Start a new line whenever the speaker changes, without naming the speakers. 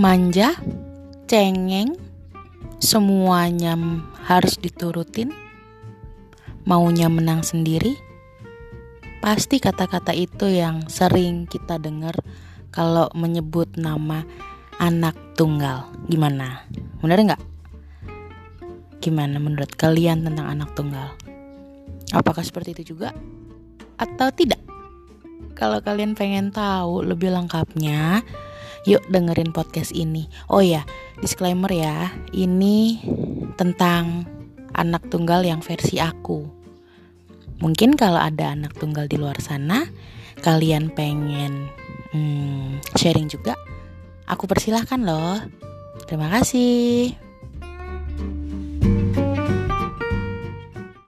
manja, cengeng, semuanya harus diturutin, maunya menang sendiri. Pasti kata-kata itu yang sering kita dengar kalau menyebut nama anak tunggal. Gimana? Bener nggak? Gimana menurut kalian tentang anak tunggal? Apakah seperti itu juga? Atau tidak? Kalau kalian pengen tahu lebih lengkapnya, Yuk dengerin podcast ini. Oh ya, disclaimer ya, ini tentang anak tunggal yang versi aku. Mungkin kalau ada anak tunggal di luar sana, kalian pengen hmm, sharing juga, aku persilahkan loh. Terima kasih.